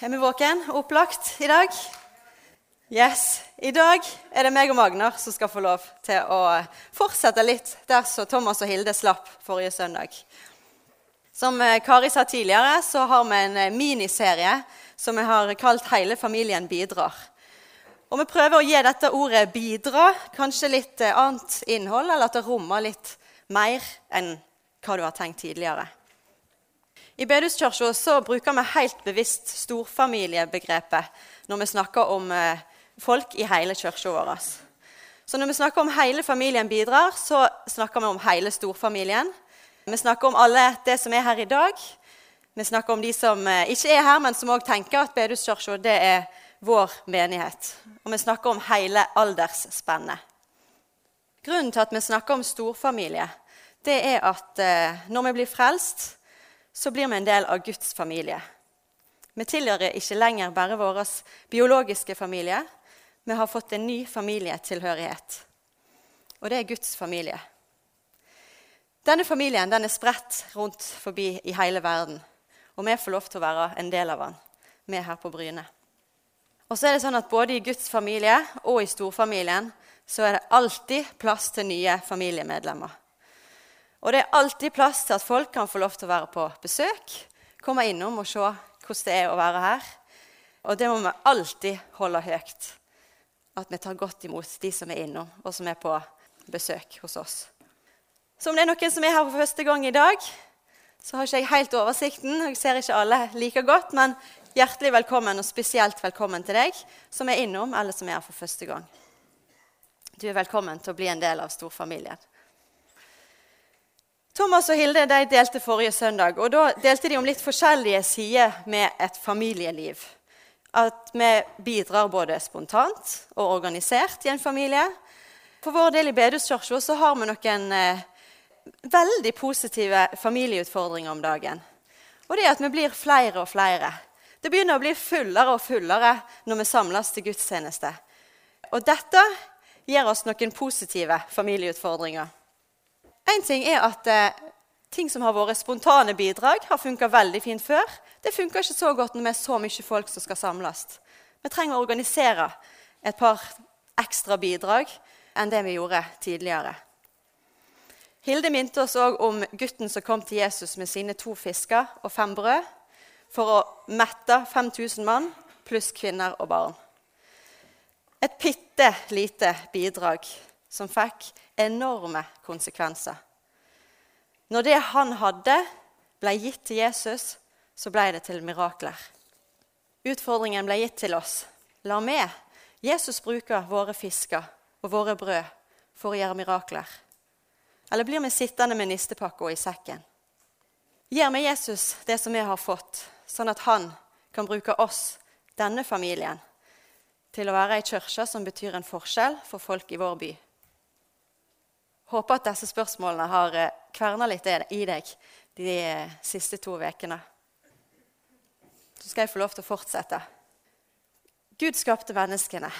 Er vi våken opplagt i dag? Yes. I dag er det meg og Magnar som skal få lov til å fortsette litt der så Thomas og Hilde slapp forrige søndag. Som eh, Kari sa tidligere, så har vi en eh, miniserie som vi har kalt 'Hele familien bidrar'. Og Vi prøver å gi dette ordet 'bidra' kanskje litt eh, annet innhold, eller at det rommer litt mer enn hva du har tenkt tidligere. I bedehuskirka så bruker vi helt bevisst storfamiliebegrepet når vi snakker om eh, folk i hele kirka vår. Så når vi snakker om hele familien bidrar, så snakker vi om hele storfamilien. Vi snakker om alle det som er her i dag. Vi snakker om de som eh, ikke er her, men som òg tenker at bedehuskirka er vår menighet. Og vi snakker om hele aldersspennet. Grunnen til at vi snakker om storfamilie, det er at eh, når vi blir frelst, så blir vi en del av Guds familie. Vi tilhører ikke lenger bare vår biologiske familie. Vi har fått en ny familietilhørighet. Og det er Guds familie. Denne familien den er spredt rundt forbi i hele verden. Og vi får lov til å være en del av den, vi her på Bryne. Og så er det sånn at Både i Guds familie og i storfamilien så er det alltid plass til nye familiemedlemmer. Og det er alltid plass til at folk kan få lov til å være på besøk, komme innom og se hvordan det er å være her. Og det må vi alltid holde høyt. At vi tar godt imot de som er innom, og som er på besøk hos oss. Så om det er noen som er her for første gang i dag, så har ikke jeg helt oversikten. Jeg ser ikke alle like godt, men hjertelig velkommen, og spesielt velkommen til deg som er innom, eller som er her for første gang. Du er velkommen til å bli en del av storfamilien. Thomas og Hilde de delte forrige søndag, og da delte de om litt forskjellige sider med et familieliv. At vi bidrar både spontant og organisert i en familie. For vår del i Bedehuskirka har vi noen eh, veldig positive familieutfordringer om dagen. Og det er at vi blir flere og flere. Det begynner å bli fullere og fullere når vi samles til gudstjeneste. Og dette gir oss noen positive familieutfordringer. En ting er at eh, ting som har vært spontane bidrag, har funka veldig fint før. Det funker ikke så godt når vi er så mye folk som skal samles. Vi trenger å organisere et par ekstra bidrag enn det vi gjorde tidligere. Hilde minte oss òg om gutten som kom til Jesus med sine to fisker og fem brød for å mette 5000 mann pluss kvinner og barn. Et bitte lite bidrag som fikk enorme konsekvenser. Når det han hadde, ble gitt til Jesus, så ble det til mirakler. Utfordringen ble gitt til oss. La med Jesus bruke våre fisker og våre brød for å gjøre mirakler. Eller blir vi sittende med nistepakka i sekken? Gir vi Jesus det som vi har fått, sånn at han kan bruke oss, denne familien, til å være ei kirke som betyr en forskjell for folk i vår by? Håper at disse spørsmålene har eh, kverna litt i deg de eh, siste to ukene. Så skal jeg få lov til å fortsette. Gud skapte menneskene.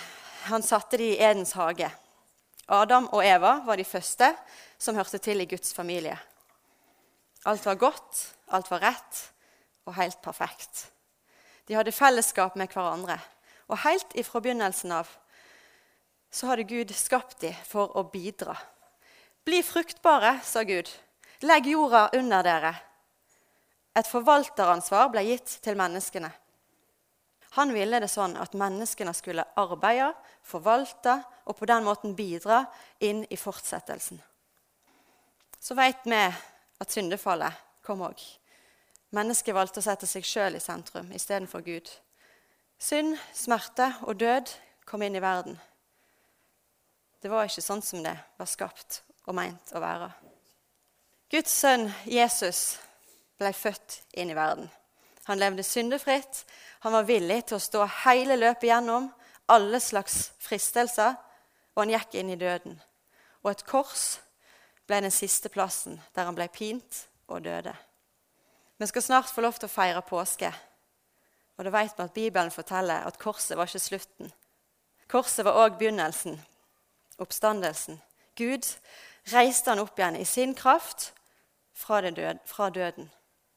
Han satte dem i Edens hage. Adam og Eva var de første som hørte til i Guds familie. Alt var godt, alt var rett og helt perfekt. De hadde fellesskap med hverandre. Og helt ifra begynnelsen av så hadde Gud skapt dem for å bidra bli fruktbare, sa Gud. Legg jorda under dere. Et forvalteransvar ble gitt til menneskene. Han ville det sånn at menneskene skulle arbeide, forvalte og på den måten bidra inn i fortsettelsen. Så vet vi at syndefallet kom òg. Mennesket valgte å sette seg sjøl i sentrum istedenfor Gud. Synd, smerte og død kom inn i verden. Det var ikke sånn som det var skapt og meint å være. Guds sønn Jesus ble født inn i verden. Han levde syndefritt. Han var villig til å stå hele løpet gjennom alle slags fristelser, og han gikk inn i døden. Og et kors ble den siste plassen der han ble pint og døde. Vi skal snart få lov til å feire påske. Og da vet vi at Bibelen forteller at korset var ikke slutten. Korset var òg begynnelsen, oppstandelsen. Gud reiste han opp igjen i sin kraft fra, død, fra døden.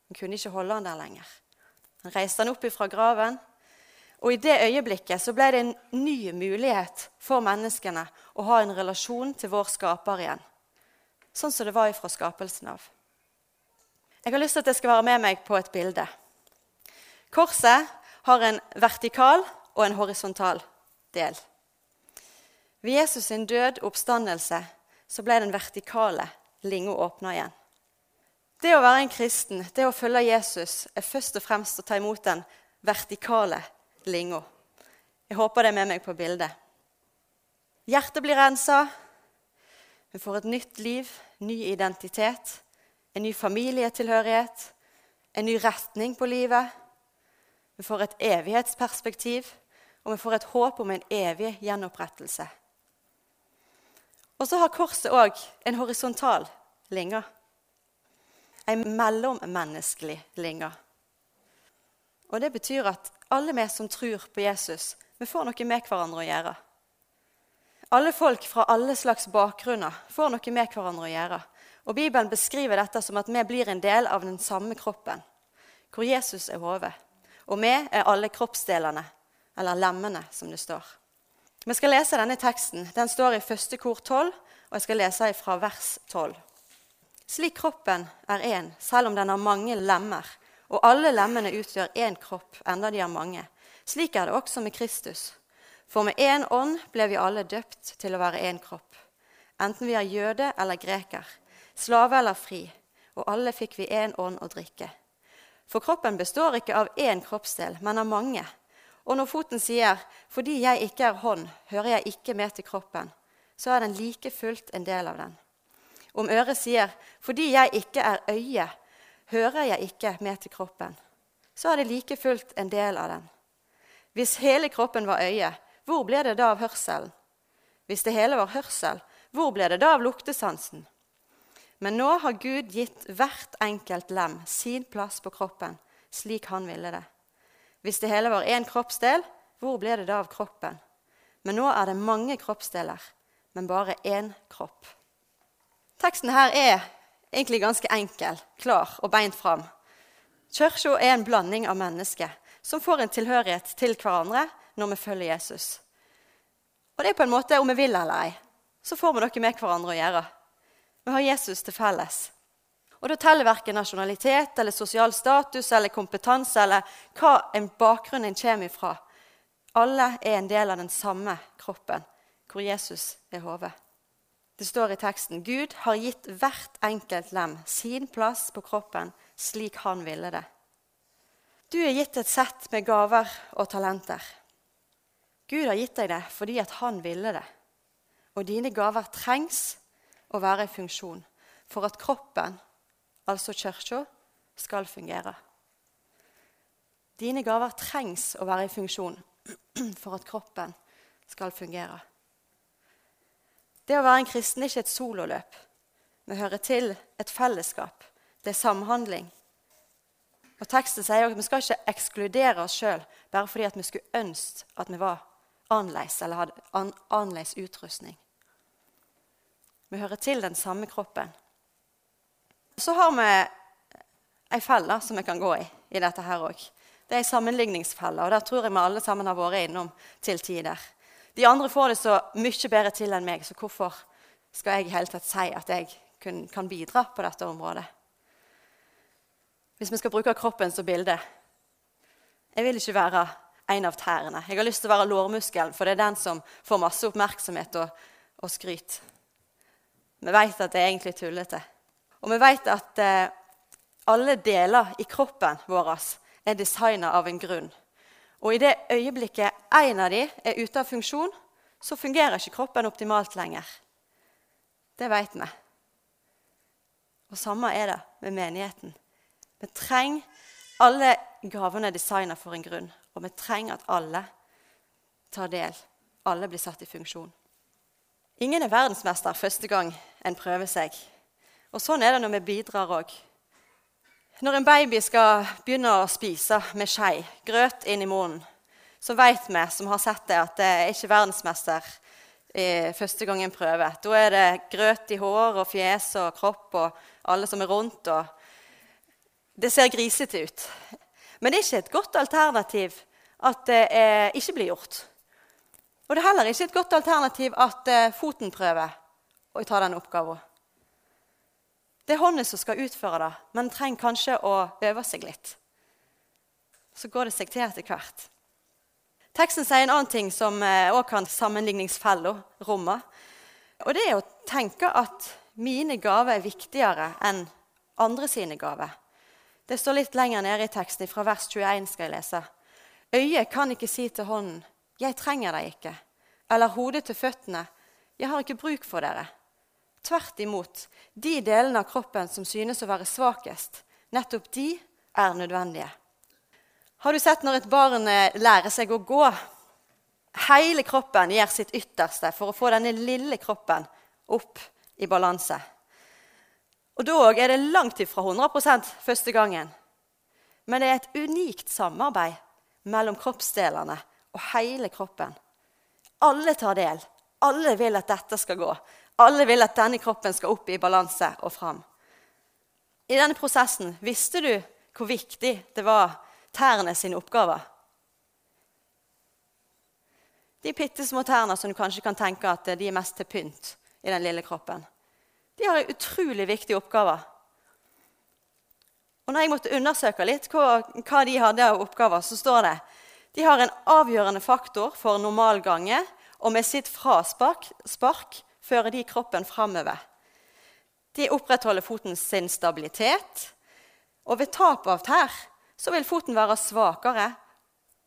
Han kunne ikke holde han der lenger. Han reiste han opp fra graven, Og i det øyeblikket så ble det en ny mulighet for menneskene å ha en relasjon til vår skaper igjen. Sånn som det var ifra skapelsen av. Jeg har lyst til at jeg skal være med meg på et bilde. Korset har en vertikal og en horisontal del. Ved Jesus sin død oppstandelse så ble den vertikale linja åpna igjen. Det å være en kristen, det å følge Jesus, er først og fremst å ta imot den vertikale linja. Jeg håper det er med meg på bildet. Hjertet blir rensa. Vi får et nytt liv, ny identitet, en ny familietilhørighet, en ny retning på livet. Vi får et evighetsperspektiv, og vi får et håp om en evig gjenopprettelse. Og så har korset òg en horisontal linje. En mellommenneskelig linje. Og det betyr at alle vi som tror på Jesus, vi får noe med hverandre å gjøre. Alle folk fra alle slags bakgrunner får noe med hverandre å gjøre. Og Bibelen beskriver dette som at vi blir en del av den samme kroppen, hvor Jesus er hodet. Og vi er alle kroppsdelene, eller lemmene, som det står. Vi skal lese denne teksten. Den står i første kor 12, og jeg skal lese fra vers 12. Slik kroppen er én, selv om den har mange lemmer, og alle lemmene utgjør én kropp, enda de har mange. Slik er det også med Kristus. For med én ånd ble vi alle døpt til å være én kropp. Enten vi er jøde eller greker, slave eller fri, og alle fikk vi én ånd å drikke. For kroppen består ikke av én kroppsdel, men av mange. Og når foten sier 'fordi jeg ikke er hånd, hører jeg ikke med til kroppen', så er den like fullt en del av den. Om øret sier 'fordi jeg ikke er øye, hører jeg ikke med til kroppen', så er det like fullt en del av den. Hvis hele kroppen var øye, hvor ble det da av hørselen? Hvis det hele var hørsel, hvor ble det da av luktesansen? Men nå har Gud gitt hvert enkelt lem sin plass på kroppen, slik han ville det. Hvis det hele var én kroppsdel, hvor ble det da av kroppen? Men nå er det mange kroppsdeler, men bare én kropp. Teksten her er egentlig ganske enkel, klar og beint fram. Kirka er en blanding av mennesker som får en tilhørighet til hverandre når vi følger Jesus. Og det er på en måte, om vi vil eller ei, så får vi noe med hverandre å gjøre. Vi har Jesus til felles. Og da teller verken nasjonalitet eller sosial status eller kompetanse eller hva en bakgrunn en kommer ifra. Alle er en del av den samme kroppen, hvor Jesus er hodet. Det står i teksten Gud har gitt hvert enkelt lem sin plass på kroppen slik han ville det. Du er gitt et sett med gaver og talenter. Gud har gitt deg det fordi at han ville det. Og dine gaver trengs å være i funksjon for at kroppen altså kirka, skal fungere. Dine gaver trengs å være i funksjon for at kroppen skal fungere. Det å være en kristen er ikke et sololøp. Vi hører til et fellesskap. Det er samhandling. Og Teksten sier at vi skal ikke ekskludere oss sjøl bare fordi vi skulle ønske at vi var annerledes eller hadde annerledes utrustning. Vi hører til den samme kroppen. Så har vi ei felle som vi kan gå i i dette her òg. Det er ei sammenligningsfelle, og der tror jeg vi alle sammen har vært innom til tider. De andre får det så mye bedre til enn meg, så hvorfor skal jeg i hele tatt si at jeg kan bidra på dette området? Hvis vi skal bruke kroppen som bilde Jeg vil ikke være en av tærne. Jeg har lyst til å være lårmuskelen, for det er den som får masse oppmerksomhet og, og skryt. Vi vet at det er egentlig tullete. Og vi vet at eh, alle deler i kroppen vår er designa av en grunn. Og i det øyeblikket en av dem er ute av funksjon, så fungerer ikke kroppen optimalt lenger. Det vet vi. Og samme er det med menigheten. Vi trenger Alle gavene er designa for en grunn, og vi trenger at alle tar del. Alle blir satt i funksjon. Ingen er verdensmester første gang en prøver seg. Og sånn er det når vi bidrar òg. Når en baby skal begynne å spise med skje, grøt inn i munnen, så vet vi som har sett det, at det er ikke verdensmester i første gang en prøver. Da er det grøt i hår og fjes og kropp og alle som er rundt. Det ser grisete ut. Men det er ikke et godt alternativ at det eh, ikke blir gjort. Og det er heller ikke et godt alternativ at eh, foten prøver å ta den oppgaven. Det er hånden som skal utføre det, men trenger kanskje å øve seg litt. Så går det seg til etter hvert. Teksten sier en annen ting som òg eh, kan sammenligningsfella romme. Og det er å tenke at mine gaver er viktigere enn andre sine gaver. Det står litt lenger nede i teksten, fra vers 21 skal jeg lese. Øyet kan ikke si til hånden, 'Jeg trenger deg ikke', eller hodet til føttene, 'Jeg har ikke bruk for dere'. Tvert imot, de delene av kroppen som synes å være svakest, nettopp de er nødvendige. Har du sett når et barn eh, lærer seg å gå? Hele kroppen gjør sitt ytterste for å få denne lille kroppen opp i balanse. Og da er det langt ifra 100% første gangen. Men det er et unikt samarbeid mellom kroppsdelene og hele kroppen. Alle tar del. Alle vil at dette skal gå. Alle vil at denne kroppen skal opp i balanse og fram. I denne prosessen visste du hvor viktig det var tærne sine oppgaver. De bitte små tærne som du kanskje kan tenke at de er mest til pynt i den lille kroppen. De har en utrolig viktig oppgave. Og når jeg måtte undersøke litt hva, hva de hadde av oppgaver, så står det de har en avgjørende faktor for normalgange, og med sitt fraspark spark, fører de kroppen framover. De opprettholder foten sin stabilitet, og ved tap av tær så vil foten være svakere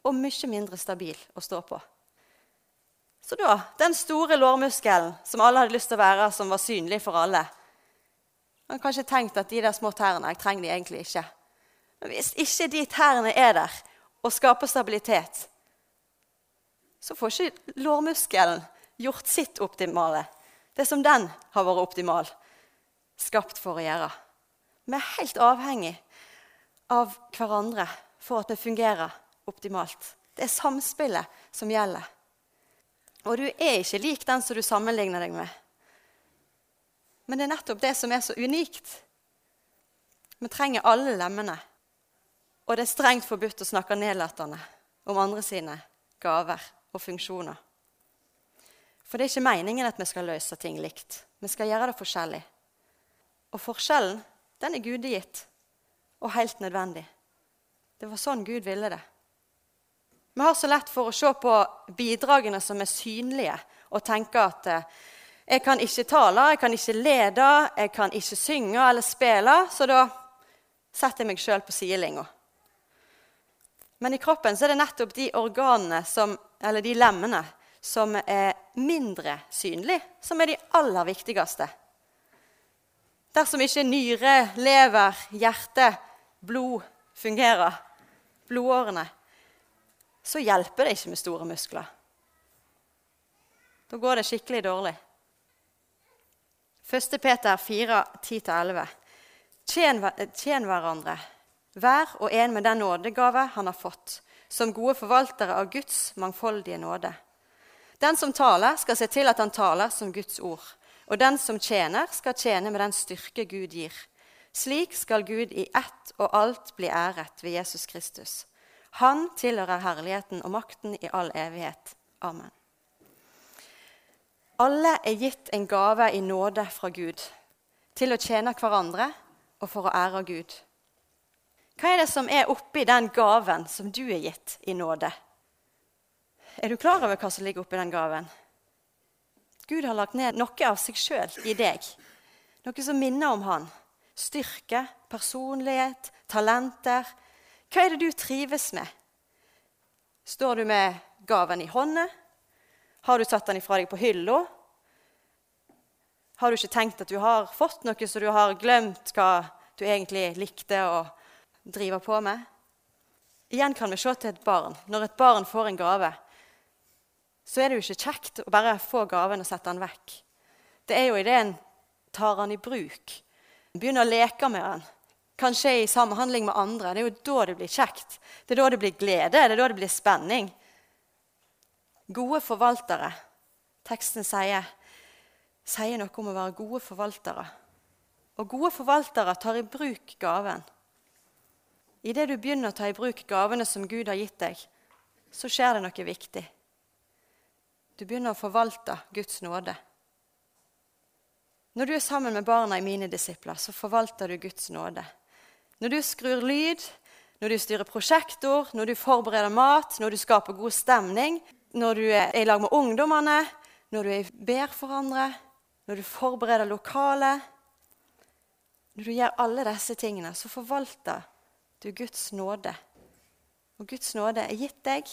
og mye mindre stabil å stå på. Så da, den store lårmuskelen som alle hadde lyst til å være, som var synlig for alle Man har kanskje tenkt at de der små tærne jeg trenger de egentlig ikke. Men hvis ikke de tærne er der og skaper stabilitet, så får ikke lårmuskelen gjort sitt optimale. Det som den har vært optimal, skapt for å gjøre. Vi er helt avhengig av hverandre for at det fungerer optimalt. Det er samspillet som gjelder. Og du er ikke lik den som du sammenligner deg med. Men det er nettopp det som er så unikt. Vi trenger alle lemmene. Og det er strengt forbudt å snakke nedlatende om andre sine gaver og funksjoner. For det er ikke meningen at vi skal løse ting likt. Vi skal gjøre det forskjellig. Og forskjellen, den er gudegitt og helt nødvendig. Det var sånn Gud ville det. Vi har så lett for å se på bidragene som er synlige, og tenke at eh, jeg kan ikke tale, jeg kan ikke lede, jeg kan ikke synge eller spille, så da setter jeg meg sjøl på sidelinja. Men i kroppen er det nettopp de organene, som, eller de lemmene, som er mindre synlige, som er de aller viktigste. Dersom ikke nyre, lever, hjerte, blod fungerer, blodårene, så hjelper det ikke med store muskler. Da går det skikkelig dårlig. 1. Peter 4, 10-11. Tjen, tjen hverandre, hver og en med den nådegave han har fått, som gode forvaltere av Guds mangfoldige nåde. Den som taler, skal se til at han taler som Guds ord. Og den som tjener, skal tjene med den styrke Gud gir. Slik skal Gud i ett og alt bli æret ved Jesus Kristus. Han tilhører herligheten og makten i all evighet. Amen. Alle er gitt en gave i nåde fra Gud til å tjene hverandre og for å ære Gud. Hva er det som er oppi den gaven som du er gitt i nåde? Er du klar over hva som ligger oppi den gaven? Gud har lagt ned noe av seg sjøl i deg. Noe som minner om han. Styrke, personlighet, talenter, hva er det du trives med? Står du med gaven i hånda? Har du satt den ifra deg på hylla? Har du ikke tenkt at du har fått noe, så du har glemt hva du egentlig likte å drive på med? Igjen kan vi se til et barn. Når et barn får en gave, så er det jo ikke kjekt å bare få gaven og sette den vekk. Det er jo idet en tar den i bruk, begynner å leke med den, Kanskje i samhandling med andre. Det er jo da det blir kjekt. Det er da det blir glede, det er da det blir spenning. Gode forvaltere. Teksten sier, sier noe om å være gode forvaltere. Og gode forvaltere tar i bruk gaven. Idet du begynner å ta i bruk gavene som Gud har gitt deg, så skjer det noe viktig. Du begynner å forvalte Guds nåde. Når du er sammen med barna i mine disipler, så forvalter du Guds nåde. Når du skrur lyd, når du styrer prosjektor, når du forbereder mat, når du skaper god stemning, når du er i lag med ungdommene, når du ber for andre, når du forbereder lokalet Når du gjør alle disse tingene, så forvalter du Guds nåde. Og Guds nåde er gitt deg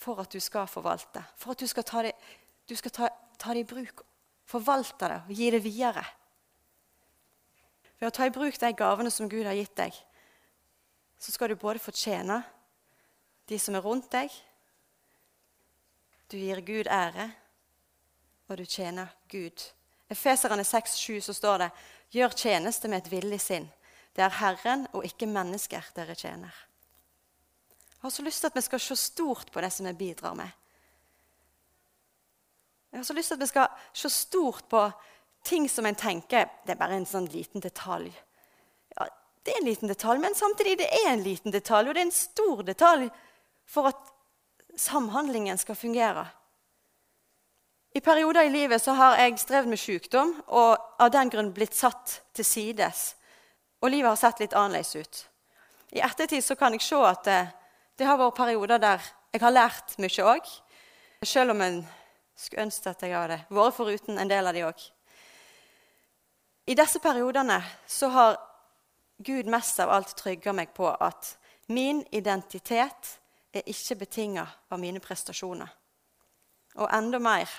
for at du skal forvalte, for at du skal ta det, skal ta, ta det i bruk, forvalte det og gi det videre. Ved å ta i bruk de gavene som Gud har gitt deg, så skal du både fortjene de som er rundt deg, du gir Gud ære, og du tjener Gud. Efeserane 6,7 så står det Gjør tjeneste med et villig sinn. Det er Herren og ikke mennesker dere tjener. Jeg har så lyst til at vi skal se stort på det som vi bidrar med. Jeg har så lyst til at vi skal se stort på ting som en tenker det er bare en sånn liten detalj. Ja, Det er en liten detalj, men samtidig det er en liten detalj, og det er en stor detalj for at samhandlingen skal fungere. I perioder i livet så har jeg strevd med sykdom og av den grunn blitt satt til sides. Og livet har sett litt annerledes ut. I ettertid så kan jeg se at det, har vært perioder der jeg har lært mye òg. Selv om en skulle ønske at jeg hadde vært foruten en del av de òg. I disse periodene så har Gud mest av alt trygga meg på at min identitet er ikke betinga av mine prestasjoner. Og enda mer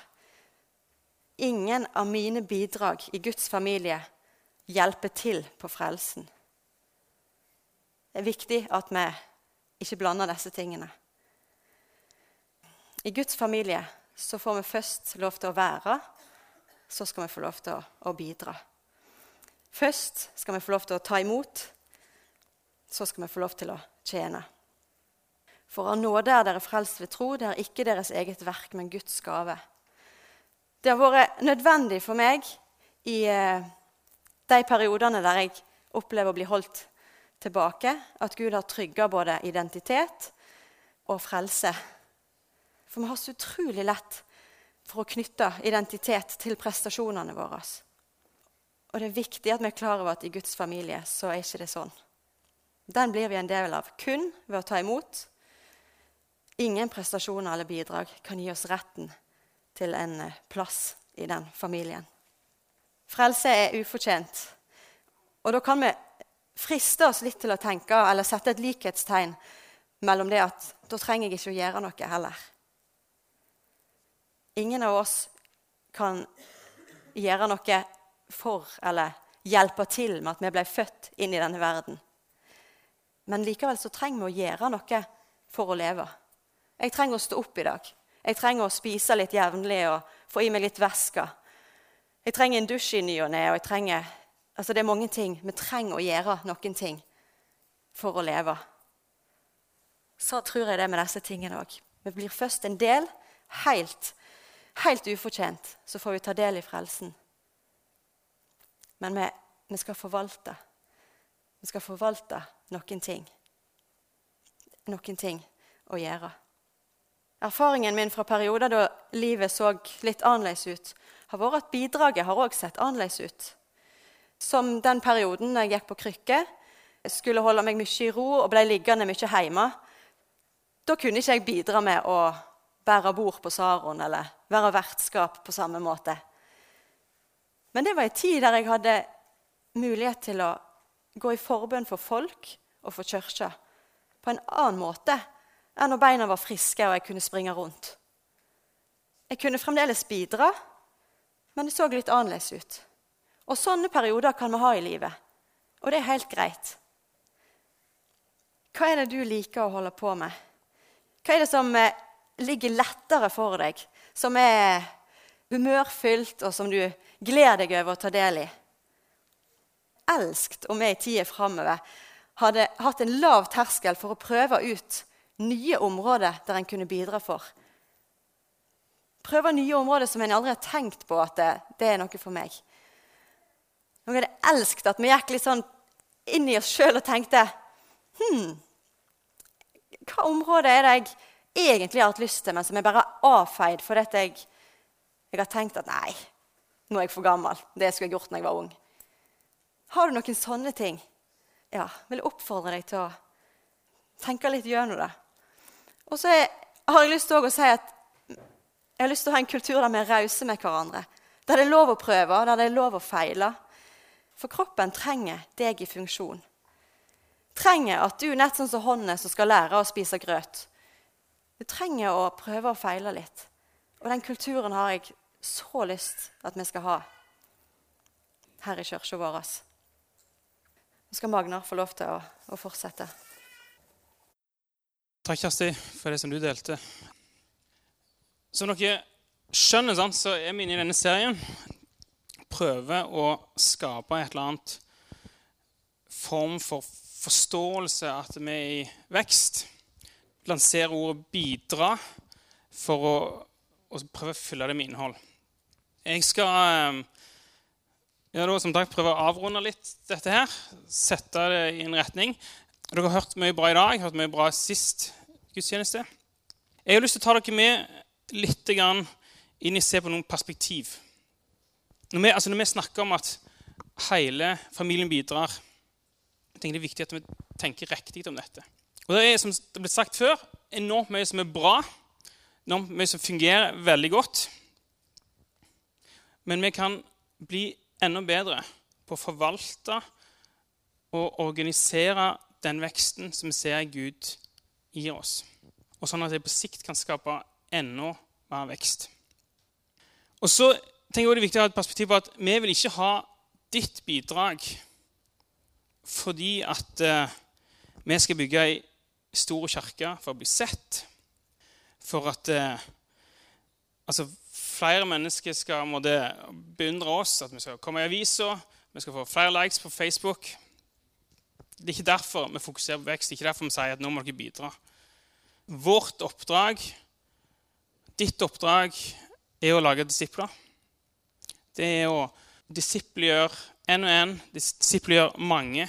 ingen av mine bidrag i Guds familie hjelper til på frelsen. Det er viktig at vi ikke blander disse tingene. I Guds familie så får vi først lov til å være, så skal vi få lov til å, å bidra. Først skal vi få lov til å ta imot, så skal vi få lov til å tjene. For av nåde er dere frelst ved tro, det er ikke deres eget verk, men Guds gave. Det har vært nødvendig for meg i eh, de periodene der jeg opplever å bli holdt tilbake, at Gud har trygga både identitet og frelse. For vi har så utrolig lett for å knytte identitet til prestasjonene våre. Og det er viktig at vi er klar over at i Guds familie så er ikke det sånn. Den blir vi en del av kun ved å ta imot. Ingen prestasjoner eller bidrag kan gi oss retten til en eh, plass i den familien. Frelse er ufortjent. Og da kan vi friste oss litt til å tenke eller sette et likhetstegn mellom det at da trenger jeg ikke å gjøre noe heller. Ingen av oss kan gjøre noe for eller hjelpe til med at vi ble født inn i denne verden. Men likevel så trenger vi å gjøre noe for å leve. Jeg trenger å stå opp i dag. Jeg trenger å spise litt jevnlig og få i meg litt væske. Jeg trenger en dusj i ny og ne. og jeg trenger, altså Det er mange ting. Vi trenger å gjøre noen ting for å leve. Så tror jeg det med disse tingene òg. Vi blir først en del, helt, helt ufortjent. Så får vi ta del i frelsen. Men vi, vi skal forvalte. Vi skal forvalte noen ting. Noen ting å gjøre. Erfaringen min fra perioder da livet så litt annerledes ut, har vært at bidraget har òg sett annerledes ut. Som den perioden da jeg gikk på krykke, skulle holde meg mye i ro og ble liggende mye hjemme. Da kunne ikke jeg bidra med å bære bord på Saron eller være vertskap på samme måte. Men det var en tid der jeg hadde mulighet til å gå i forbønn for folk og for kirka på en annen måte enn når beina var friske og jeg kunne springe rundt. Jeg kunne fremdeles bidra, men det så litt annerledes ut. Og sånne perioder kan vi ha i livet, og det er helt greit. Hva er det du liker å holde på med? Hva er det som eh, ligger lettere for deg, som er humørfylt, og som du gleder deg over å ta del i. Elskt om jeg i tida framover hadde hatt en lav terskel for å prøve ut nye områder der en kunne bidra for. Prøve nye områder som en aldri har tenkt på at det, det er noe for meg. Nå hadde elsket at vi gikk litt sånn inn i oss sjøl og tenkte Hm, hva område er det jeg egentlig har hatt lyst til, men som jeg bare har avfeid fordi jeg, jeg har tenkt at nei, nå er jeg for gammel. Det skulle jeg gjort når jeg var ung. Har du noen sånne ting? Ja, vil jeg oppfordre deg til å tenke litt gjennom det. Og så har jeg lyst til å si at jeg har lyst til å ha en kultur der vi er rause med hverandre. Der det er lov å prøve, der det er lov å feile. For kroppen trenger deg i funksjon. Trenger at du, nett som hånden som skal lære å spise grøt, du trenger å prøve å feile litt. Og den kulturen har jeg så lyst at vi skal ha her i kirka vår. Nå skal Magnar få lov til å, å fortsette. Takk, Kjersti, for det som du delte. Som dere skjønner, så er vi inne i denne serien. Prøver å skape et eller annet form for forståelse at vi er i vekst. Lanserer ordet 'bidra' for å, å prøve å fylle det med innhold. Jeg skal eh, ja, da, som takk prøve å avrunde litt dette her. Sette det i en retning. Dere har hørt mye bra i dag, hørt mye bra sist gudstjeneste. Jeg har lyst til å ta dere med litt inn i se på noen perspektiv. Når vi, altså når vi snakker om at hele familien bidrar, jeg tenker det er viktig at vi tenker riktig om dette. Og Det er som det er blitt sagt før, enormt mye som er bra, enormt mye som fungerer veldig godt. Men vi kan bli enda bedre på å forvalte og organisere den veksten som vi ser Gud gir oss. Og sånn at det på sikt kan skape enda mer vekst. Og så tenker jeg det er viktig å ha et perspektiv på at vi vil ikke ha ditt bidrag fordi at uh, vi skal bygge ei stor kirke for å bli sett. For at uh, altså, flere mennesker skal måtte, beundre oss, at vi skal komme i avisa, vi skal få flere likes på Facebook. Det er ikke derfor vi fokuserer på vekst. Det er ikke derfor vi sier at nå må dere bidra. Vårt oppdrag, ditt oppdrag, er å lage disipler. Det er å disiplegjøre én og én, disiplegjøre mange.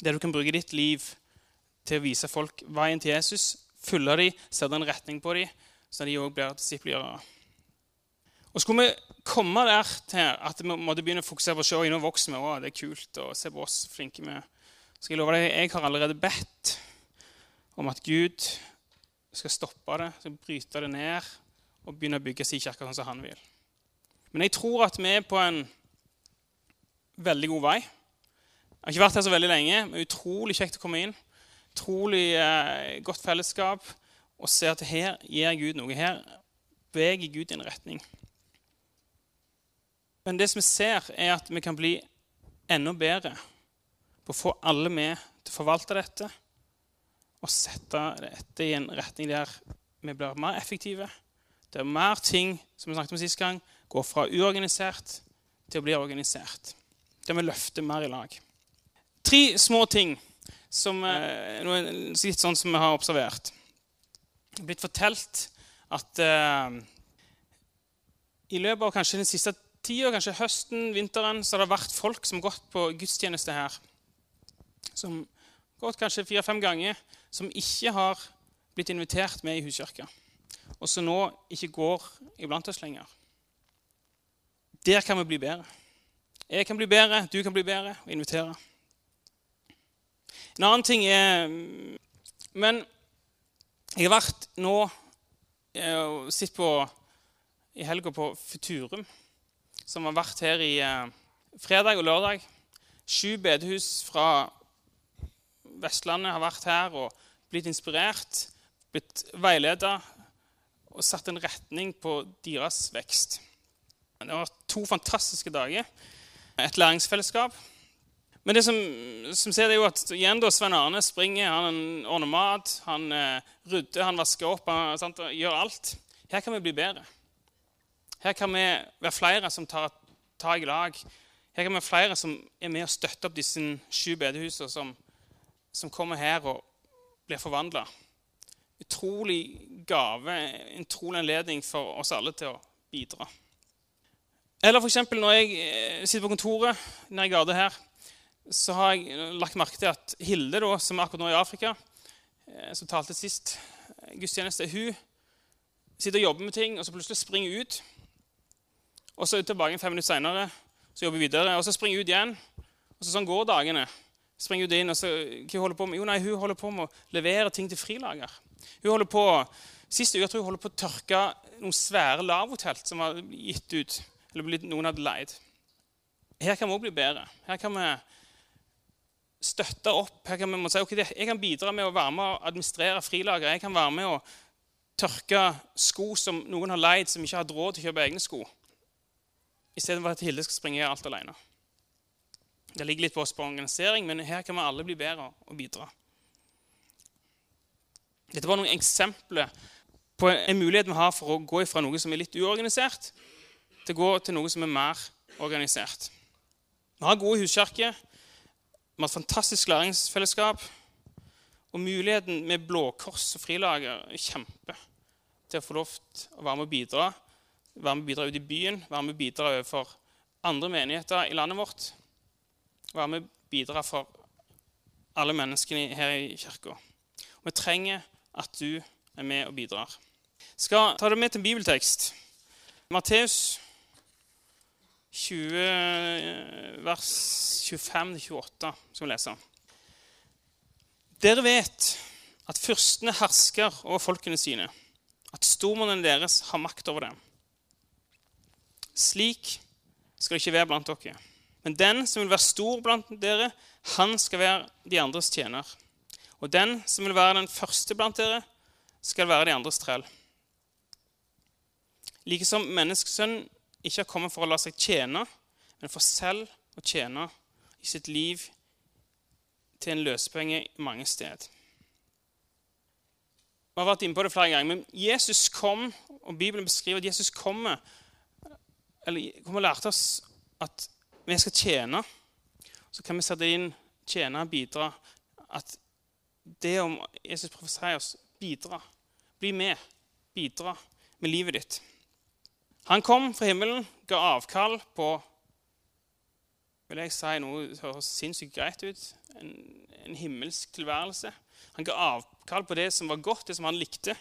Der du kan bruke ditt liv til å vise folk veien til Jesus, følge dem, sette en retning på dem, så de òg blir disiplegjørere. Og Skulle vi komme der til at vi måtte begynne å fokusere på å se nå vokser vi, det er kult, og se på oss flinke vi skal jeg love deg, jeg har allerede bedt om at Gud skal stoppe det, skal bryte det ned og begynne å bygge sin kirke sånn som han vil. Men jeg tror at vi er på en veldig god vei. Jeg har ikke vært her så veldig lenge, men utrolig kjekt å komme inn. Utrolig eh, godt fellesskap. Og se at her gir Gud noe. Her beveger Gud i en retning. Men det som vi ser, er at vi kan bli enda bedre på å få alle med til å forvalte dette og sette dette i en retning der vi blir mer effektive. Det er mer ting som vi snakket om sist gang, går fra uorganisert til å bli organisert. Det vi løfte mer i lag. Tre små ting som, eh, litt sånn som vi har observert. Det er blitt fortalt at uh, i løpet av kanskje den siste tida, kanskje høsten, vinteren, så har det vært folk som har gått på gudstjeneste her. Som har gått kanskje fire-fem ganger, som ikke har blitt invitert med i huskirka. Og som nå ikke går iblant oss lenger. Der kan vi bli bedre. Jeg kan bli bedre, du kan bli bedre og invitere. En annen ting er Men jeg har vært nå eh, og sett på i helga på Futurum som har vært her i eh, fredag og lørdag. Sju bedehus fra Vestlandet har vært her og blitt inspirert, blitt veileda og satt en retning på deres vekst. Det var to fantastiske dager. Et læringsfellesskap. Men det som, som ser det er jo at igjen da, Svein Arne springer, han ordner mat, han eh, rydder, han vasker opp, han sant, gjør alt. Her kan vi bli bedre. Her kan vi være flere som tar tak i lag. Her kan vi være flere som er med og støtter opp disse sju bedehusene som, som kommer her og blir forvandla. Utrolig gave, en utrolig anledning for oss alle til å bidra. Eller f.eks. når jeg eh, sitter på kontoret nede i gata her, så har jeg lagt merke til at Hilde, da, som er akkurat nå i Afrika, eh, som talte sist eh, gudstjeneste, hun sitter og jobber med ting, og så plutselig springer ut. Og så er hun tilbake fem minutter seinere, så jobber hun videre. Og så springer hun ut igjen. Og så sånn går dagene. Springer hun inn, og så, hva holder på med? Jo, nei, Hun holder på med å levere ting til frilager. Hun holder på, Sist uke tror jeg hun holder på å tørke noen svære lavotelt som var gitt ut, eller noen hadde leid. Her kan vi òg bli bedre. Her kan vi støtte opp. Her kan vi si ok, jeg kan bidra med å være med å administrere frilager. Jeg kan være med å tørke sko som noen har leid, som ikke har hatt råd til å kjøpe egne sko. Istedenfor at Hilde skal springe alt alene. Det ligger litt på oss på organisering, men her kan vi alle bli bedre og bidra. Dette var noen eksempler på en mulighet vi har for å gå fra noe som er litt uorganisert, til å gå til noe som er mer organisert. Vi har gode huskirker, vi har et fantastisk læringsfellesskap. Og muligheten med Blå Kors og Frilager er kjempe til å få lov til å være med og bidra. Være med og bidra ut i byen, være med og bidra overfor andre menigheter i landet vårt. Være med og bidra for alle menneskene her i kirka. Vi trenger at du er med og bidrar. Skal ta det med til en bibeltekst. Matteus 20, vers 25-28 skal vi lese. Dere vet at fyrstene hersker over folkene sine, at stormennene deres har makt over dem. Slik skal det ikke være blant dere. Men den som vil være stor blant dere, han skal være de andres tjener. Og den som vil være den første blant dere, skal være de andres trell. Likesom menneskesønnen ikke har kommet for å la seg tjene, men for selv å tjene i sitt liv til en løsepenge mange steder. Vi har vært inne på det flere ganger, men Jesus kom, og Bibelen beskriver at Jesus kommer eller kommer og lærte oss at vi skal tjene. Så kan vi sette inn tjene og bidra. At det om Jesus profeserer oss bidra. Bli med. Bidra med livet ditt. Han kom fra himmelen, ga avkall på vil jeg si noe som høres sinnssykt greit ut. En, en, himmelsk tilværelse. Han ga avkall på det som var godt, det som han likte.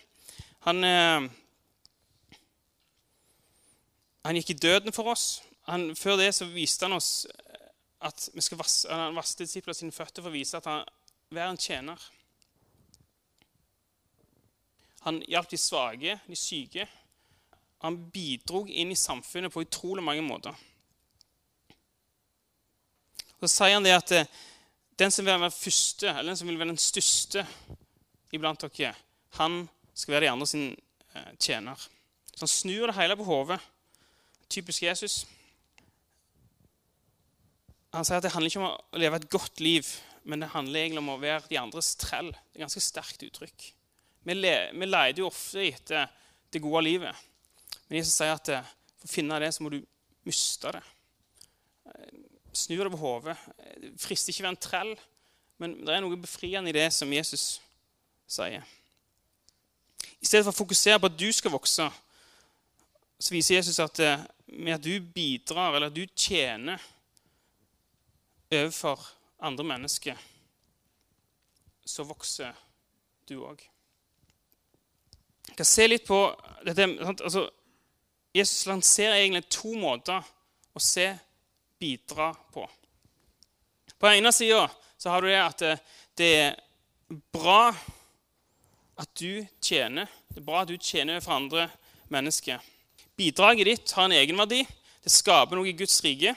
Han, eh, han gikk i døden for oss. Han, før det så viste han oss at vi skal vaske, han vasket disiplene sine føtter for å vise at han er en tjener. Han hjalp de svake, de syke, han bidro inn i samfunnet på utrolig mange måter. Så sier han det at eh, den som vil være første, eller den som vil være den største iblant dere, han skal være de andre sin eh, tjener. Så han snur det hele på hodet. Typisk Jesus. Han sier at det handler ikke om å leve et godt liv, men det handler egentlig om å være de andres trell. Det er et ganske sterkt uttrykk. Vi, le, leter jo ofte etter det gode livet. Men Jesus sier at eh, for å finne det, så må du miste det. Eh, snu det på hodet. Det frister ikke å være en trell, men det er noe befriende i det som Jesus sier. I stedet for å fokusere på at du skal vokse, så viser Jesus at eh, med at du bidrar, eller at du tjener overfor andre mennesker, så vokser du òg. Jeg kan se litt på dette, altså, Jesus lanserer egentlig to måter å se bidra på. På den ene sida har du det at det er bra at du tjener. Det er bra at du tjener for andre mennesker. Bidraget ditt har en egenverdi. Det skaper noe i Guds rike.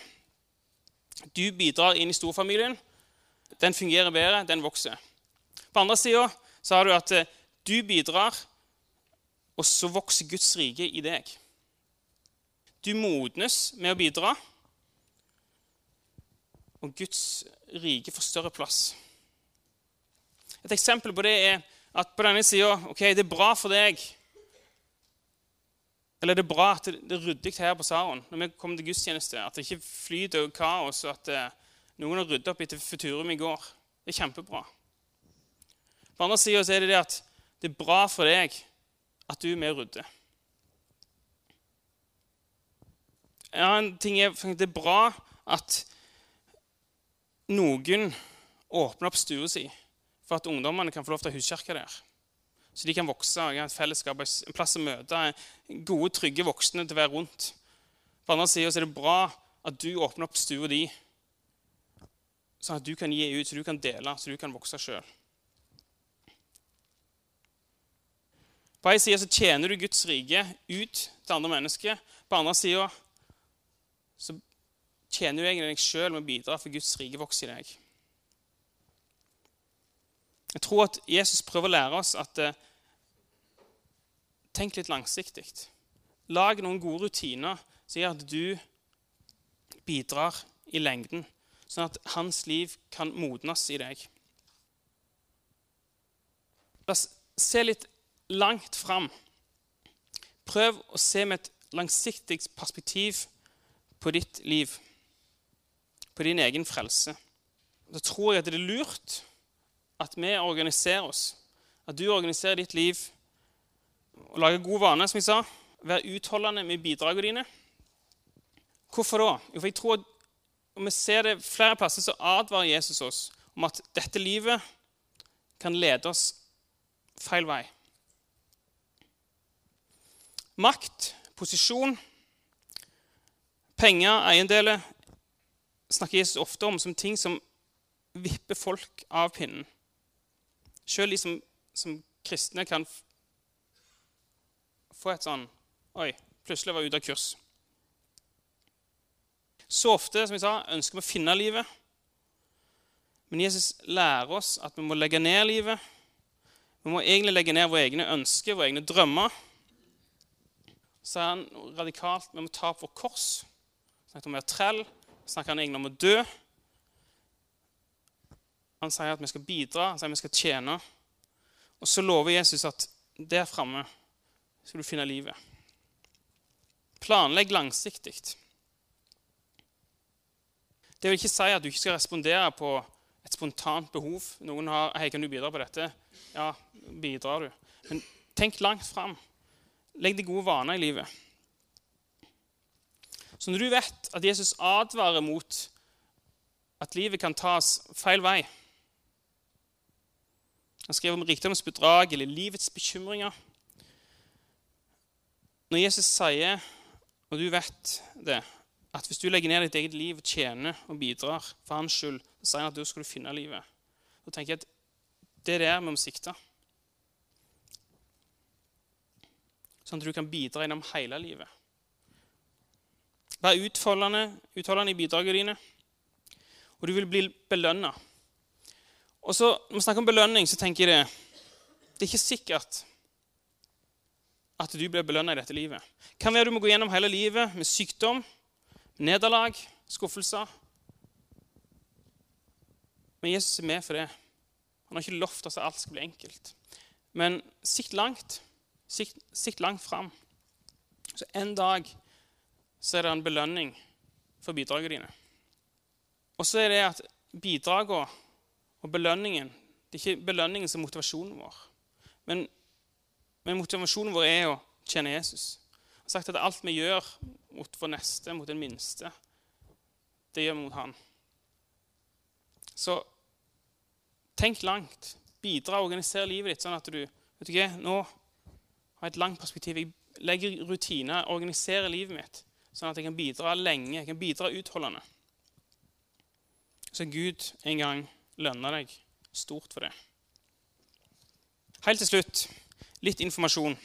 Du bidrar inn i storfamilien. Den fungerer bedre, den vokser. På andre sida har du at du bidrar, og så vokser Guds rike i deg. Du modnes med å bidra, og Guds rike får større plass. Et eksempel på det er at på denne sida ok, det er bra for deg Eller det er bra at det er ryddig her på Saron når vi kommer til gudstjeneste. At det ikke flyter kaos, og at eh, noen har ryddet opp etter Futurum i går. Det er kjempebra. På andre sida er det det at det er bra for deg at du er med og rydder. En ting er, Det er bra at noen åpner opp stua si for at ungdommene kan få lov til å huskirke der. Så de kan vokse, og ha et fellesskap, en plass å møte gode, trygge voksne til å være rundt. På andre sida er det bra at du åpner opp stua di, sånn at du kan gi ut, så du kan dele, så du kan vokse sjøl. På en side tjener du Guds rike ut til andre mennesker. På andre sida så tjener du egentlig deg sjøl med å bidra for Guds rike vokser i deg. Jeg tror at Jesus prøver å lære oss at eh, Tenk litt langsiktig. Lag noen gode rutiner som gjør at du bidrar i lengden, sånn at hans liv kan modnes i deg. La oss se litt langt fram. Prøv å se med et langsiktig perspektiv på ditt liv, på din egen frelse. Da tror jeg at det er lurt at vi organiserer oss. At du organiserer ditt liv og lager gode vaner, som jeg sa. Vær utholdende med bidragene dine. Hvorfor da? Jo, for jeg tror at Vi ser det flere plasser så advarer Jesus oss om at dette livet kan lede oss feil vei. Makt, posisjon, penger, eiendeler snakker Jesus ofte om som ting som vipper folk av pinnen. Selv de som, som kristne kan få et sånn Oi, plutselig var jeg ute av kurs. Så ofte som jeg sa, ønsker vi å finne livet. Men Jesus lærer oss at vi må legge ned livet. Vi må egentlig legge ned våre egne ønsker, våre egne drømmer. Så er han radikalt vi må ta opp vårt kors. Snakker om å være trell. Snakker han egentlig om å dø. Han sier at vi skal bidra, han sier at vi skal tjene. Og så lover Jesus at der framme skal du finne livet. Planlegg langsiktig. Det vil ikke si at du ikke skal respondere på et spontant behov. Noen har 'Hei, kan du bidra på dette?' Ja, bidrar du. Men tenk langt fram. Legg deg gode vaner i livet. Så når du vet at Jesus advarer mot at livet kan tas feil vei han skriver om rikdomsbedrag eller livets bekymringer. Når Jesus sier, og du vet det, at hvis du legger ned ditt eget liv tjener og bidrar for hans skyld, så sier han at da skal du finne livet. Da tenker jeg at det er der vi må sikte. Sånn at du kan bidra gjennom hele livet. Vær utholdende, utholdende i bidragene dine, og du vil bli belønna. Og så, Når vi snakker om belønning, så tenker jeg det det er ikke sikkert at du blir belønna i dette livet. Kan være du må gå gjennom hele livet med sykdom, nederlag, skuffelser. Men Jesus er med for det. Han har ikke lovt at alt skal bli enkelt. Men sikt langt. Sikt, sikt langt fram. Så en dag så er det en belønning for bidragene dine. Og så er det at bidragene og belønningen Det er ikke belønningen som er motivasjonen vår. Men, men motivasjonen vår er å tjene Jesus. Han har sagt at alt vi gjør mot vår neste, mot den minste, det gjør vi mot han. Så tenk langt. Bidra og organiser livet ditt sånn at du vet du hva, nå har jeg et langt perspektiv. Jeg legger rutiner, organiserer livet mitt sånn at jeg kan bidra lenge, jeg kan bidra utholdende. Så Gud en gang lønner deg stort for det. Helt til slutt litt informasjon.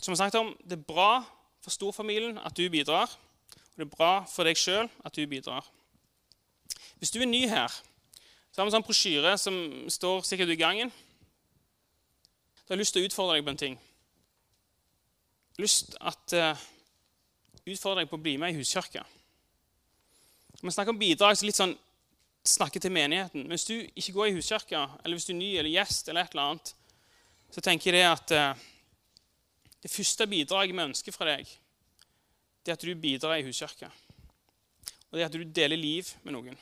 Som jeg har sagt om, Det er bra for storfamilien at du bidrar. Og det er bra for deg sjøl at du bidrar. Hvis du er ny her, så har vi en sånn brosjyre som står sikkert i gangen. Da har jeg lyst til å utfordre deg på en ting. Lyst til å uh, utfordre deg på å bli med i huskirka. Vi snakker om bidrag, så litt sånn snakker til menigheten. Hvis du ikke går i huskirka, eller hvis du er ny eller gjest, eller et eller annet, så tenker jeg det at eh, det første bidraget vi ønsker fra deg, det er at du bidrar i huskirka. Og det er at du deler liv med noen.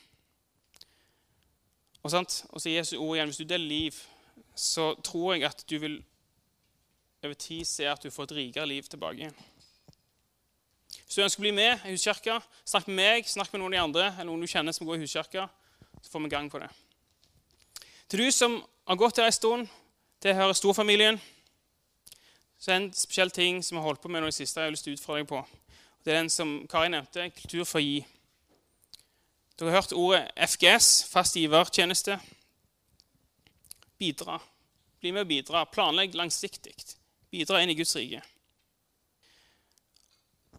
Og, sant? og så Jesu ord igjen, Hvis du deler liv, så tror jeg at du vil over tid se at du får et rikere liv tilbake. Hvis du ønsker å bli med i huskirka, snakk med meg, snakk med noen av de andre, eller noen du kjenner som går i huskirka så får vi gang på det. Til du som har gått her en stund, tilhører storfamilien, så er det en spesiell ting som jeg har holdt på med nå i siste, jeg har lyst til å utfordre deg på. Det er den som Kari nevnte, kultur for å gi. Dere har hørt ordet FGS, fast givertjeneste. Bidra. Bli med å bidra. Planlegg langsiktig. Bidra inn i Guds rike.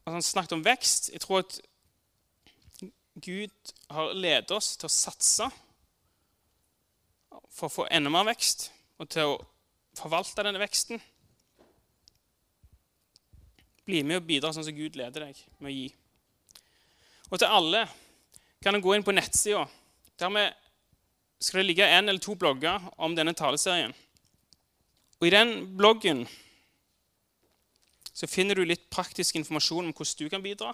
Altså, han snakket om vekst. Jeg tror at Gud har ledet oss til å satse for å få enda mer vekst og til å forvalte denne veksten. Bli med og bidra sånn som Gud leder deg med å gi. Og til alle kan en gå inn på nettsida. Der skal det ligge en eller to blogger om denne taleserien. Og I den bloggen så finner du litt praktisk informasjon om hvordan du kan bidra.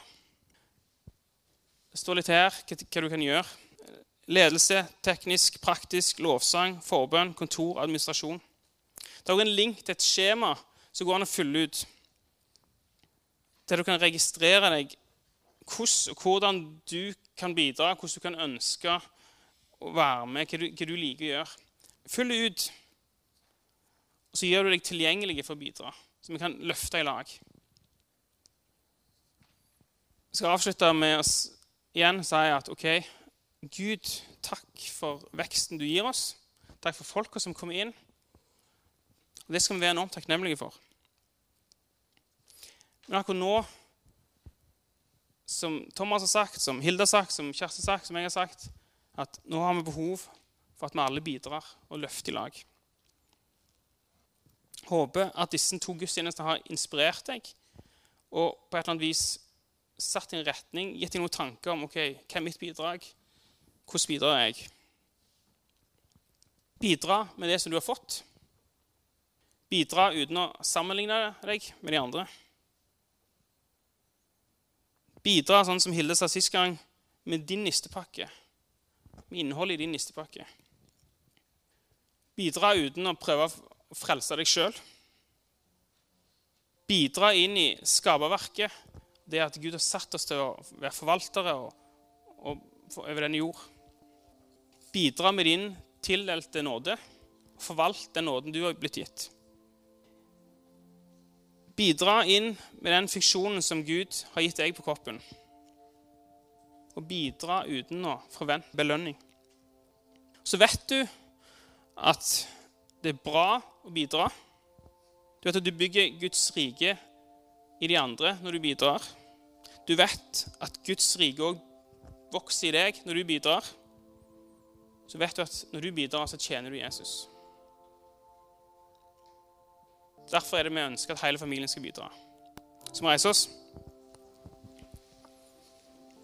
Det står litt her hva du kan gjøre. Ledelse, teknisk, praktisk, lovsang, forbønn, kontor, administrasjon. Det er også en link til et skjema som går an å fylle ut. Der du kan registrere deg hvordan, hvordan du kan bidra, hvordan du kan ønske å være med, hva du, hva du liker å gjøre. Fyll ut, og så gjør du deg tilgjengelig for å bidra, så vi kan løfte i lag. Jeg skal avslutte med å igjen si at ok, Gud, takk for veksten du gir oss. Takk for folka som kommer inn. Og Det skal vi være enormt takknemlige for. Men akkurat nå som Thomas har sagt, som Hilde har sagt, som Kjersti har sagt, som jeg har sagt, at nå har vi behov for at vi alle bidrar og løfter i lag. Håper at disse to gudstjenestene har inspirert deg og på et eller annet vis satt i en retning, gitt deg noen tanker om ok, hva er mitt bidrag, hvordan bidrar jeg. Bidra med det som du har fått. Bidra uten å sammenligne deg med de andre. Bidra sånn som Hilde sa sist gang, med din nistepakke. Med innholdet i din nistepakke. Bidra uten å prøve å frelse deg sjøl. Bidra inn i skaperverket, det at Gud har satt oss til å være forvaltere og, og, over denne jord. Bidra med din tildelte nåde. Forvalt den nåden du har blitt gitt. Bidra inn med den fiksjonen som Gud har gitt deg på kroppen. Og bidra uten å forvente belønning. Så vet du at det er bra å bidra. Du vet at du bygger Guds rike i de andre når du bidrar. Du vet at Guds rike òg vokser i deg når du bidrar. Så vet du at når du bidrar, så tjener du Jesus. Derfor er det vi ønsker at hele familien skal bidra. Så vi reiser oss.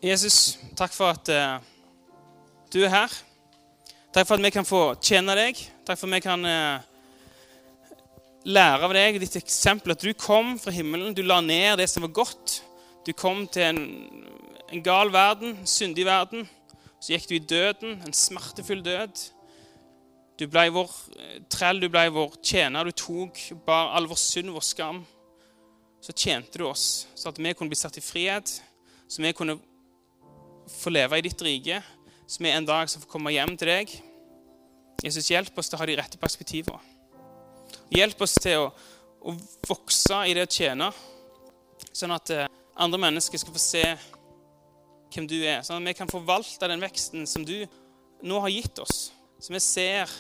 Jesus, takk for at uh, du er her. Takk for at vi kan få tjene deg. Takk for at vi kan uh, lære av deg ditt eksempel. At du kom fra himmelen, du la ned det som var godt. Du kom til en, en gal verden, en syndig verden. Så gikk du i døden, en smertefull død. Du ble vår eh, trell, du ble vår tjener. Du tok bar all vår synd, vår skam. Så tjente du oss, så at vi kunne bli satt i frihet, så vi kunne få leve i ditt rike, så vi en dag skal få komme hjem til deg. Jesus, hjelp oss til å ha de rette perspektivene. Hjelp oss til å, å vokse i det å tjene, sånn at eh, andre mennesker skal få se hvem du er. Sånn at vi kan forvalte den veksten som du nå har gitt oss. Så vi ser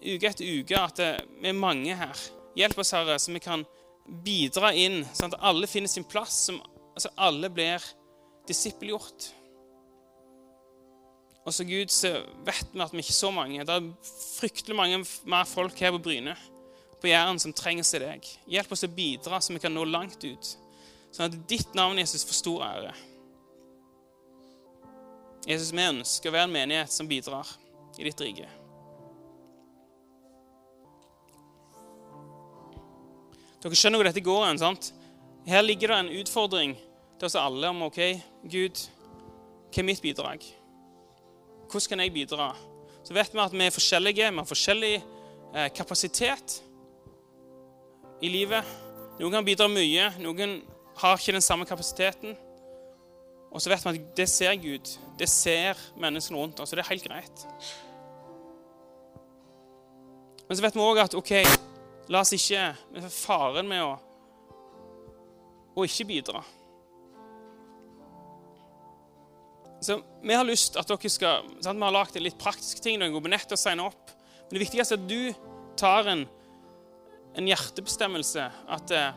uke etter uke at vi er mange her. Hjelp oss, Herre, så vi kan bidra inn, sånn at alle finner sin plass, som altså alle blir disippelgjort. Og så Gud, så vet vi at vi ikke er så mange. Det er fryktelig mange mer folk her på Bryne, på Jæren, som trenger seg deg. Hjelp oss å bidra, så vi kan nå langt ut. Sånn at ditt navn, Jesus, får stor ære. Jesus, vi ønsker å være en menighet som bidrar i ditt rike. Dere skjønner hvor dette går hen. sant? Her ligger det en utfordring til oss alle om ok, Gud, hva er mitt bidrag? Hvordan kan jeg bidra? Så vet vi at vi er forskjellige. Vi har forskjellig eh, kapasitet i livet. Noen kan bidra mye, noen har ikke den samme kapasiteten. Og så vet vi at det ser Gud. Det ser menneskene rundt oss, og det er helt greit. Men så vet vi òg at ok, la oss ikke med Faren med å, å ikke bidra. Så Vi har lyst at dere skal, sant? Vi har lagd litt praktiske ting. Dere går på nett og signer opp. Men det viktigste er at du tar en, en hjertebestemmelse. At eh,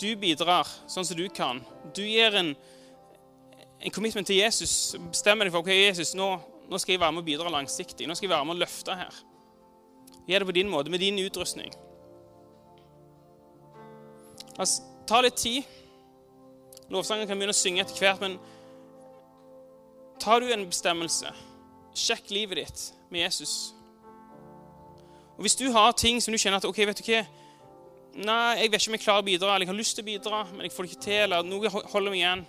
du bidrar sånn som du kan. Du gir en, en commitment til Jesus. Bestemmer deg for ok, Jesus, nå, nå skal jeg være med og bidra langsiktig. Nå skal jeg være med og løfte her. Gjør det på din måte, med din utrustning. Altså, ta litt tid. Lovsangen kan begynne å synge etter hvert, men tar du en bestemmelse, sjekk livet ditt med Jesus. Og Hvis du har ting som du kjenner at ok, vet du hva, nei, jeg vet ikke om jeg klarer å bidra, eller jeg har lyst til å bidra, men jeg får det ikke til, eller noe holder meg igjen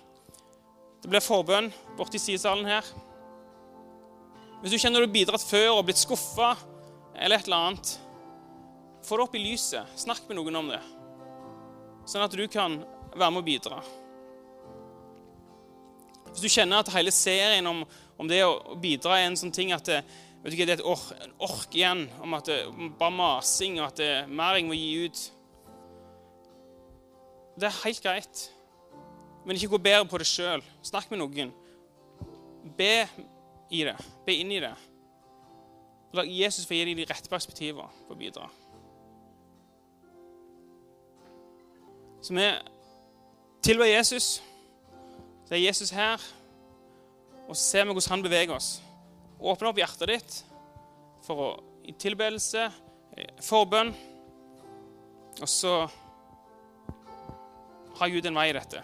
Det blir forbønn borti sidesalen her. Hvis du kjenner du har bidratt før og blitt skuffa eller et eller annet, få det opp i lyset. Snakk med noen om det, sånn at du kan være med å bidra. Hvis du kjenner at hele serien om, om det å bidra er en sånn ting at det, vet du ikke, det er et ork, en ork igjen om at det bare masing, og at det er mer jeg må gi ut Det er helt greit. Men ikke gå bedre på det sjøl. Snakk med noen. Be i det. Be inn i det. La Jesus få gi deg de rette perspektivene på å bidra. Så vi tilber Jesus. Det er Jesus her. Og så ser vi hvordan han beveger oss. Åpne opp hjertet ditt for å, i tilbedelse, forbønn. Og så har Gud en vei i dette.